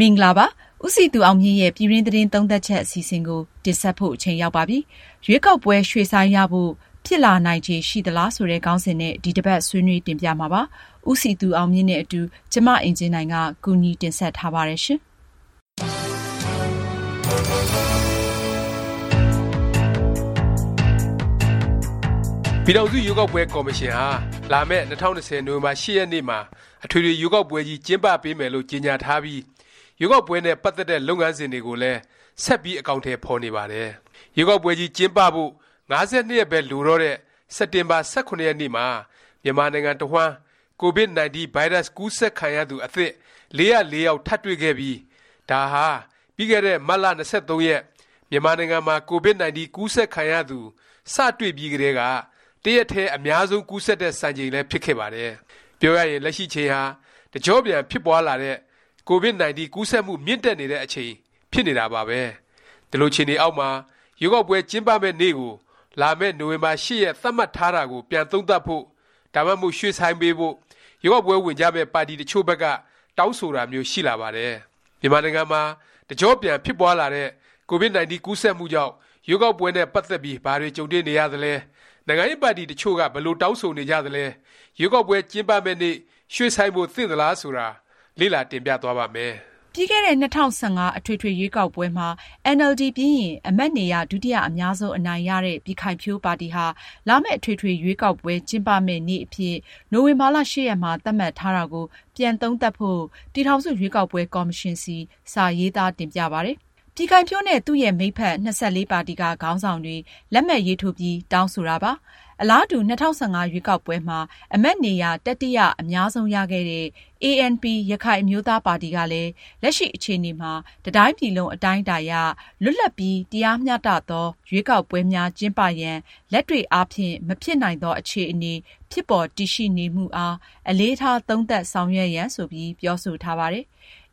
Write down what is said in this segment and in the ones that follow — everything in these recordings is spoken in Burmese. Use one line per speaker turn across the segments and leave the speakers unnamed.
မင်္ဂလာပါ။ဦးစည်သူအောင်မြင့်ရဲ့ပြည်တွင်းသတင်းသုံးသပ်ချက်အစီအစဉ်ကိုတင်ဆက်ဖို့အချိန်ရောက်ပါပြီ။ရွေးကောက်ပွဲရွှေ့ဆိုင်းရဖို့ဖြစ်လာနိုင်ခြေရှိသလားဆိုတဲ့ခေါင်းစဉ်နဲ့ဒီတစ်ပတ်ဆွေးနွေးတင်ပြမှာပါ။ဦးစည်သူအောင်မြင့်နဲ့အတူကျမအင်ဂျင်နိုင်ကကူညီတင်ဆက်ထားပါတယ်ရှင်။
ပြည်ထောင်စုရွေးကောက်ပွဲကော်မရှင်ဟာလာမယ့်2020နိုဝင်ဘာ10ရက်နေ့မှာအထွေထွေရွေးကောက်ပွဲကြီးကျင်းပပေးမယ်လို့ကြေညာထားပြီး ရွေးကောက်ပွဲနဲ့ပတ်သက်တဲ့လုပ်ငန်းစဉ်တွေကိုလည်းဆက်ပြီးအကောင့်ထဲဖော်နေပါတယ်။ရွေးကောက်ပွဲကြီးကျင်းပဖို့52ရက်ပဲလိုတော့တဲ့စက်တင်ဘာ18ရက်နေ့မှာမြန်မာနိုင်ငံတဝှမ်း COVID-19 ဗိုင်းရပ်စ်ကူးစက်ခံရသူအသစ်404ယောက်ထပ်တွေ့ခဲ့ပြီးဒါဟာပြီးခဲ့တဲ့မတ်လ23ရက်မြန်မာနိုင်ငံမှာ COVID-19 ကူးစက်ခံရသူစတွေ့ပြီးကတည်းကတရက်ထဲအများဆုံးကူးစက်တဲ့စံချိန်လည်းဖြစ်ခဲ့ပါတယ်။ပြောရရင်လက်ရှိချိန်ဟာတကြောပြန်ဖြစ်ပွားလာတဲ့ COVID-19 ကူးစက်မှုမြင့်တက်နေတဲ့အချိန်ဖြစ်နေတာပါပဲ။ဒီလိုချိန်တွေအောက်မှာရွေးကောက်ပွဲကျင်းပမဲ့နေ့ကိုလာမယ့်နိုဝင်ဘာ၈ရက်သတ်မှတ်ထားတာကိုပြန်သုံးသပ်ဖို့ဒါမှမဟုတ်ရွှေ့ဆိုင်းပေးဖို့ရွေးကောက်ပွဲဝင်ကြမဲ့ပါတီတချို့ဘက်ကတောင်းဆိုတာမျိုးရှိလာပါတယ်။မြန်မာနိုင်ငံမှာတကြောပြန်ဖြစ်ပွားလာတဲ့ COVID-19 ကူးစက်မှုကြောင့်ရွေးကောက်ပွဲနဲ့ပတ်သက်ပြီးဘာတွေကြုံတွေ့နေရသလဲနိုင်ငံရေးပါတီတချို့ကဘလို့တောင်းဆိုနေကြသလဲရွေးကောက်ပွဲကျင်းပမဲ့နေ့ရွှေ့ဆိုင်ဖို့သင့်သလားဆိုတာ လေ့လာတင်ပြသွားပါမယ်
ပြီးခဲ့တဲ့2015အထွေထွေရွေးကောက်ပွဲမှာ NLD ပြီးရင်အမတ်နေရဒုတိယအများဆုံးအနိုင်ရတဲ့ပြည်ခိုင်ဖြိုးပါတီဟာလာမယ့်အထွေထွေရွေးကောက်ပွဲကျင်းပမယ့်နေ့အဖြစ်နိုဝင်ဘာလ၈ရက်မှာသတ်မှတ်ထားတာကိုပြန်သုံးသပ်ဖို့ပြည်ထောင်စုရွေးကောက်ပွဲကော်မရှင်စီစာရေးသားတင်ပြပါတယ်။ ပြည်ခိုင်ဖြိုးနဲ့ သူ့ရဲ့မိတ်ဖက် ၂၄ ပါတီက ခေါင်းဆောင်တွေ လက်မှတ်ရေးထိုးပြီး တောင်းဆိုတာပါ။အလားတူ ၂၀၁၅ ရွေးကောက်ပွဲမှာ အမတ်နေရာ တတိယ အများဆုံးရခဲ့တဲ့ ANP ရခိုင်အမျိုးသားပါတီကလည်း လက်ရှိအခြေအနေမှာ တစ်တိုင်းပြည်လုံး အတိုင်းအတာအရ လွတ်လပ်ပြီး တရားမျှတသော ရွေးကောက်ပွဲများ ကျင်းပရန် လက်တွေ့အားဖြင့် မဖြစ်နိုင်သော အခြေအနေ ဖြစ်ပေါ်တည်ရှိနေမှုအား အလေးထား သုံးသပ်ဆောင်ရွက်ရန် ဆိုပြီး ပြောဆိုထားပါတယ်။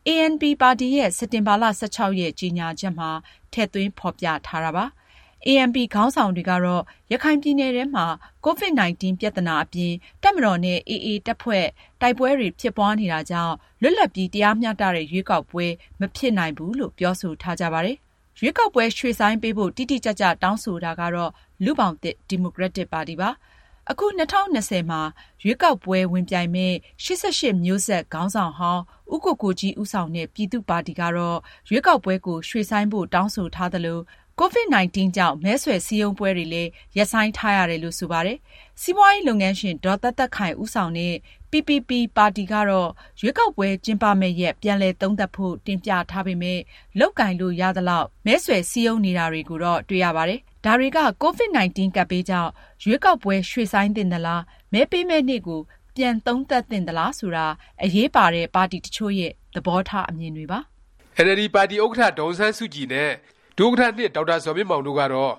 ANP ပါတီရဲ့ စက်တင်ဘာ ၁၆ ရက် ကြေညာချက်မှာ ထည့်သွင်း ဖော်ပြထားတာပါ။ ANP ခေါင်းဆောင်တွေကတော့ ရခိုင်ပြည်နယ်ထဲမှာ COVID-19 ပြသနာအပြင် တပ်မတော်နဲ့ AA တပ်ဖွဲ့ တိုက်ပွဲတွေ ဖြစ်ပွားနေတာကြောင့် လွတ်လပ်ပြီး တရားမျှတတဲ့ ရွေးကောက်ပွဲ မဖြစ်နိုင်ဘူးလို့ ပြောဆိုထားကြပါတယ်။ရွေးကောက်ပွဲ ရွှေ့ဆိုင်းပေးဖို့ တိတိကျကျ တောင်းဆိုတာကတော့ လူပောင်သစ် ဒီမိုကရက်တစ်ပါတီပါ။ အခု ၂၀၂၀ မှာ ရွေးကောက်ပွဲ ဝင်ပြိုင်မယ့် ၈၈ မျိုးဆက် ခေါင်းဆောင်ဟောင်း ဦးကိုကိုကြီး ဦးဆောင်တဲ့ ပြည်သူ့ပါတီကတော့ ရွေးကောက်ပွဲကို ရွှေ့ဆိုင်းဖို့ တောင်းဆိုထားသလို COVID-19 ကြောင့် မဲဆွယ် စည်းရုံးပွဲတွေလည်း ရပ်ဆိုင်းထားရတယ်လို့ ဆိုပါတယ်။စီးပွားရေး လုပ်ငန်းရှင် ဒေါ်သက်သက်ခိုင် ဦးဆောင်တဲ့ PPP ပါတီကတော့ ရွေးကောက်ပွဲ ကျင်းပမယ့်ရက် ပြန်လည်သုံးသပ်ဖို့ တင်ပြထားပေမယ့် လုပ်ကိုင်လို့ ရသလောက် မဲဆွယ်စည်းရုံးနေတာတွေကိုတော့ တွေ့ရပါတယ်။ ဒါတွေက COVID-19 ကပ်ဘေးကြောင့် ရွေးကောက်ပွဲ ရွှေ့ဆိုင်းသင့်သလား၊မဲပေးမယ့်နေ့ကို ပြန်သုံးသပ်သင့်သလား ဆိုတာ အရေးပါတဲ့ ပါတီတချို့ရဲ့ သဘောထား အမြင်တွေပါ။
NLD ပါတီ ဥက္ကဌ ဒေါ်အောင်ဆန်းစုကြည်နဲ့ ဒုဥက္ကဌ ဒေါက်တာဇော်မြင့်မောင်တို့ကတော့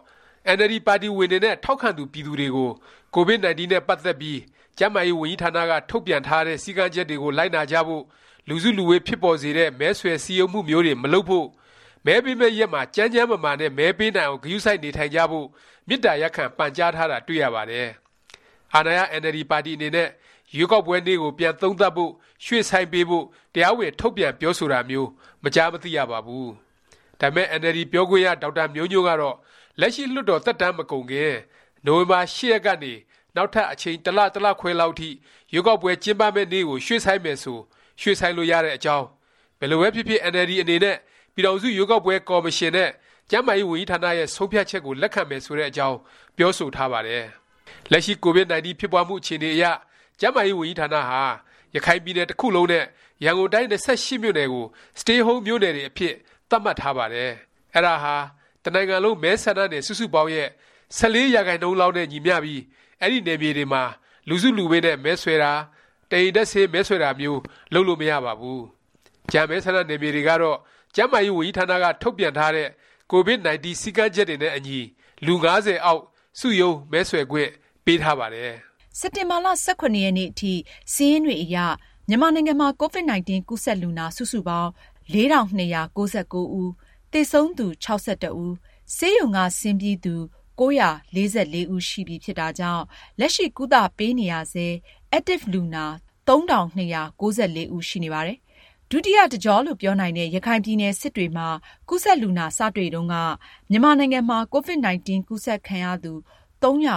NLD ပါတီဝင်တွေနဲ့ ထောက်ခံသူ ပြည်သူတွေကို COVID-19 နဲ့ ပတ်သက်ပြီး ကျန်းမာရေးဝန်ကြီးဌာနက ထုတ်ပြန်ထားတဲ့ စည်းကမ်းချက်တွေကို လိုက်နာကြဖို့ လူစုလူဝေး ဖြစ်ပေါ်စေတဲ့ မဲဆွယ်စည်းရုံးမှုမျိုးတွေ မလုပ်ဖို့ မဲပေးမဲ့ရက်မှာကြမ်းကြမ်းမာမာနဲ့မဲပေးနိုင်အောင်ဂရုစိုက်နေထိုင်ကြဖို့မေတ္တာရပ်ခံပန်ကြားထားတာတွေ့ရပါတယ်။အာဏာရ NLD ပါတီအနေနဲ့ရွေးကောက်ပွဲနေ့ကိုပြန်သုံးသပ်ဖို့ရွှေ့ဆိုင်ပေးဖို့တရားဝင်ထုတ်ပြန်ပြောဆိုတာမျိုးမကြားမသိရပါဘူး။ဒါပေမဲ့ NLD ပြောခွင့်ရဒေါက်တာမျိုးညိုးကတော့လက်ရှိလွှတ်တော်သက်တမ်းမကုန်ခင်နိုဝင်ဘာ၈ရက်ကနေနောက်ထပ်အချိန်တစ်လတစ်လခွဲလောက်ထိရွေးကောက်ပွဲကျင်းပမဲ့နေ့ကိုရွှေ့ဆိုင်းမယ်ဆိုရွှေ့ဆိုင်းလို့ရတဲ့အကြောင်းဘယ်လိုပဲဖြစ်ဖြစ် NLD အနေနဲ့ ပြည်တော်စုရွေးကောက်ပွဲကော်မရှင်နဲ့ကျန်းမာရေးဝန်ကြီးဌာနရဲ့ဆုံးဖြတ်ချက်ကိုလက်ခံမယ်ဆိုတဲ့အကြောင်းပြောဆိုထားပါတယ်။လက်ရှိ COVID-19 ဖြစ်ပွားမှုအခြေအနေအရကျန်းမာရေးဝန်ကြီးဌာနဟာရခိုင်ပြည်နယ်တစ်ခုလုံးနဲ့ရန်ကုန်တိုင်း28မြို့နယ်ကို Stay Home မြို့နယ်တွေအဖြစ်သတ်မှတ်ထားပါတယ်။အဲ့ဒါဟာတနိုင်ငံလုံးမဲဆန္ဒနယ်စုစုပေါင်းရဲ့14ရာခိုင်နှုန်းလောက်နဲ့ညီမျှပြီးအဲ့ဒီနယ်မြေတွေမှာလူစုလူဝေးနဲ့မဲဆွဲတာတရင်တက်ဆေးမဲဆွဲတာမျိုးလုပ်လို့မရပါဘူး။ဂျာမဲဆန္ဒနယ်မြေတွေကတော့ ကျန်းမာရေးဝန်ကြီးဌာနကထုတ်ပြန်ထားတဲ့ COVID-19 စည်းကမ်းချက်တွေနဲ့အညီလူ90အောက်စုယုံမဲဆွယ်ခွင့်ပေးထားပါတယ်။
စက်တင်ဘာလ18ရက်နေ့အထိစီးရင်တွေအရမြန်မာနိုင်ငံမှာ COVID-19 ကူးစက်လူနာစုစုပေါင်း၄,၂၉၉ဦး၊သေဆုံးသူ၆၁ဦး၊ဆေးရုံကဆင်းပြီးသူ၉၄၄ဦးရှိပြီဖြစ်တာကြောင့်လက်ရှိကုသပေးနေရဆဲ Active လူနာ၃၂၉၄ဦးရှိနေပါတယ်။ ဒုတိယတကြောလို့ ပြောနိုင်တဲ့ ရခိုင်ပြည်နယ် စစ်တွေမှာ ကူးစက်လူနာ စတွေ့တုန်းက မြန်မာနိုင်ငံမှာ COVID-19 ကူးစက်ခံရသူ ၃၇၅ ယော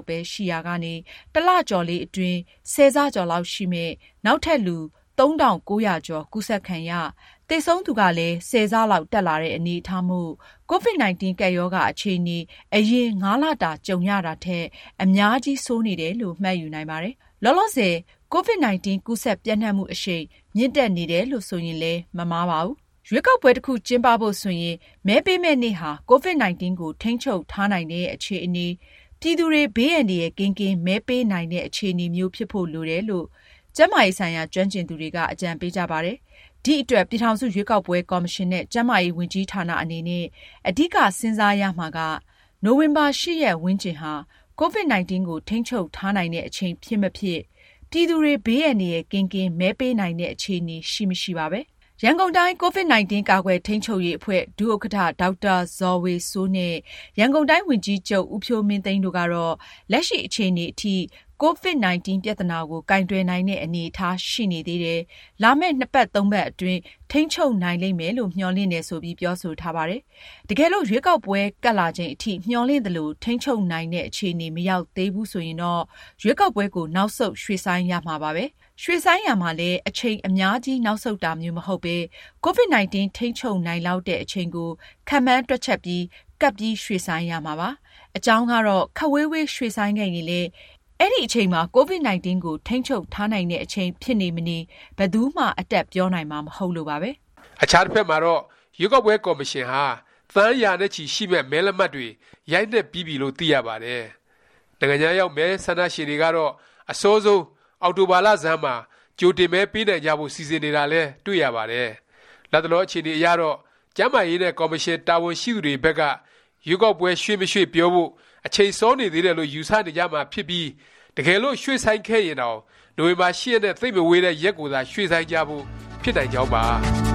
က်ပဲ ရှိရာကနေ တစ်လကျော်လေးအတွင်းဆယ်ဆကျော်လောက်ရှိမယ့် နောက်ထပ် လူ ၃၉၀၀ ကျော် ကူးစက်ခံရ၊သေဆုံးသူကလည်းဆယ်ဆလောက် တက်လာတဲ့ အနေအထားမို့ COVID-19 ကပ်ရောဂါ အခြေအနေ အရင် ၅ လတာ ကြုံရတာထက် အများကြီး ဆိုးနေတယ်လို့ မှတ်ယူနိုင်ပါတယ်။ လောလောဆယ် COVID-19 ကူးစက်ပျံ့နှံ့မှုအရှိန် မြင့်တက်နေတယ်လို့ ဆိုရင်လည်း မမှားပါဘူး။ရွေးကောက်ပွဲ တစ်ခု ကျင်းပဖို့ ဆိုရင် မဲပေးမယ့်နေ့ဟာ COVID-19 ကို ထိန်းချုပ်ထားနိုင်တဲ့ အခြေအနေ၊ပြည်သူတွေ ဘေးအန္တရာယ် ကင်းကင်း မဲပေးနိုင်တဲ့ အခြေအနေမျိုး ဖြစ်ဖို့ လိုတယ်လို့ ကျန်းမာရေးဆိုင်ရာ ကျွမ်းကျင်သူတွေက အကြံပေးကြပါတယ်။ဒီအတွက် ပြည်ထောင်စု ရွေးကောက်ပွဲ ကော်မရှင်နဲ့ ကျန်းမာရေးဝန်ကြီးဌာန အနေနဲ့ အဓိက စဉ်းစားရမှာက နိုဝင်ဘာ ၈ ရက်ဝန်းကျင်ဟာ COVID-19 ကို ထိန်းချုပ်ထားနိုင်တဲ့အချိန် ဖြစ်မဖြစ်၊ပြည်သူတွေ ဘေးအန္တရာယ်ကင်းကင်း မဲပေးနိုင်တဲ့ အခြေအနေ ရှိမရှိပါပဲ။ရန်ကုန်တိုင်း COVID-19 ကာကွယ်ထိန်းချုပ်ရေးအဖွဲ့ ဒုဥက္ကဌဒေါက်တာဇော်ဝေစိုးနဲ့ ရန်ကုန်တိုင်း ဝန်ကြီးချုပ် ဦးဖြိုးမင်းသိန်းတို့ကတော့ လက်ရှိအခြေအနေအထိ COVID-19 ပြသနာကို ကိုင်တွယ်နိုင်တဲ့အနေအထား ရှိနေသေးတယ်၊လာမယ့် နှစ်ပတ် သုံးပတ်အတွင်း ထိန်းချုပ်နိုင်လိမ့်မယ်လို့ မျှော်လင့်တယ် ဆိုပြီး ပြောဆိုထားပါတယ်။တကယ်လို့ ရွေးကောက်ပွဲ ကပ်လာချိန်အထိ မျှော်လင့်သလို ထိန်းချုပ်နိုင်တဲ့ အခြေအနေ မရောက်သေးဘူး ဆိုရင်တော့ ရွေးကောက်ပွဲကို နောက်ဆုတ် ရွှေ့ဆိုင်းရမှာပါပဲ။ရွှေ့ဆိုင်းရာမှာလည်း အချိန်အများကြီး နောက်ဆုတ်တာမျိုး မဟုတ်ပဲ COVID-19 ထိန်းချုပ်နိုင်လောက်တဲ့ အချိန်ကို ခန့်မှန်းတွက်ချက်ပြီး ကပ်ပြီး ရွှေ့ဆိုင်းရမှာပါ။အကြောင်းကတော့ ခပ်ဝေးဝေး ရွှေ့ဆိုင်းခဲ့ရင်လည်း အဲဒီအချိန်မှာ COVID-19 ကို ထိန်းချုပ်ထားနိုင်တဲ့အချိန်ဖြစ်နေ၊မနေဘယ်သူမှ အတတ်ပြောနိုင်မှာ မဟုတ်လို့ပါပဲ။
အခြားတစ်ဖက်မှာတော့ရွေးကောက်ပွဲကော်မရှင်ဟာသန်းရာနဲ့ချီရှိမယ့်မဲလက်မှတ်တွေရိုက်နှက်ပြီးပြီလို့သိရပါတယ်။နိုင်ငံခြားရောက်မဲဆန္ဒရှင်တွေကတော့အစောဆုံးအောက်တိုဘာလဆန်းမှာကြိုတင်မဲပေးနိုင်ကြဖို့စီစဉ်နေတာလည်းတွေ့ရပါတယ်။လတ်တလောအခြေအနေအရတော့ကျန်းမာရေးနဲ့ကော်မရှင်တာဝန်ရှိသူတွေဘက်ကရွေးကောက်ပွဲရွှေ့မရွှေ့ပြောဖို့ အချိန်စောနေသေးတယ်လို့ယူဆနေကြမှာဖြစ်ပြီးတကယ်လို့ရွှေ့ဆိုင်းခဲ့ရင်တောင်နိုဝင်ဘာ၈ရက်နဲ့သိပ်မဝေးတဲ့ရက်ကိုသာရွှေ့ဆိုင်းကြဖို့ဖြစ်နိုင်ကြောင်းပါ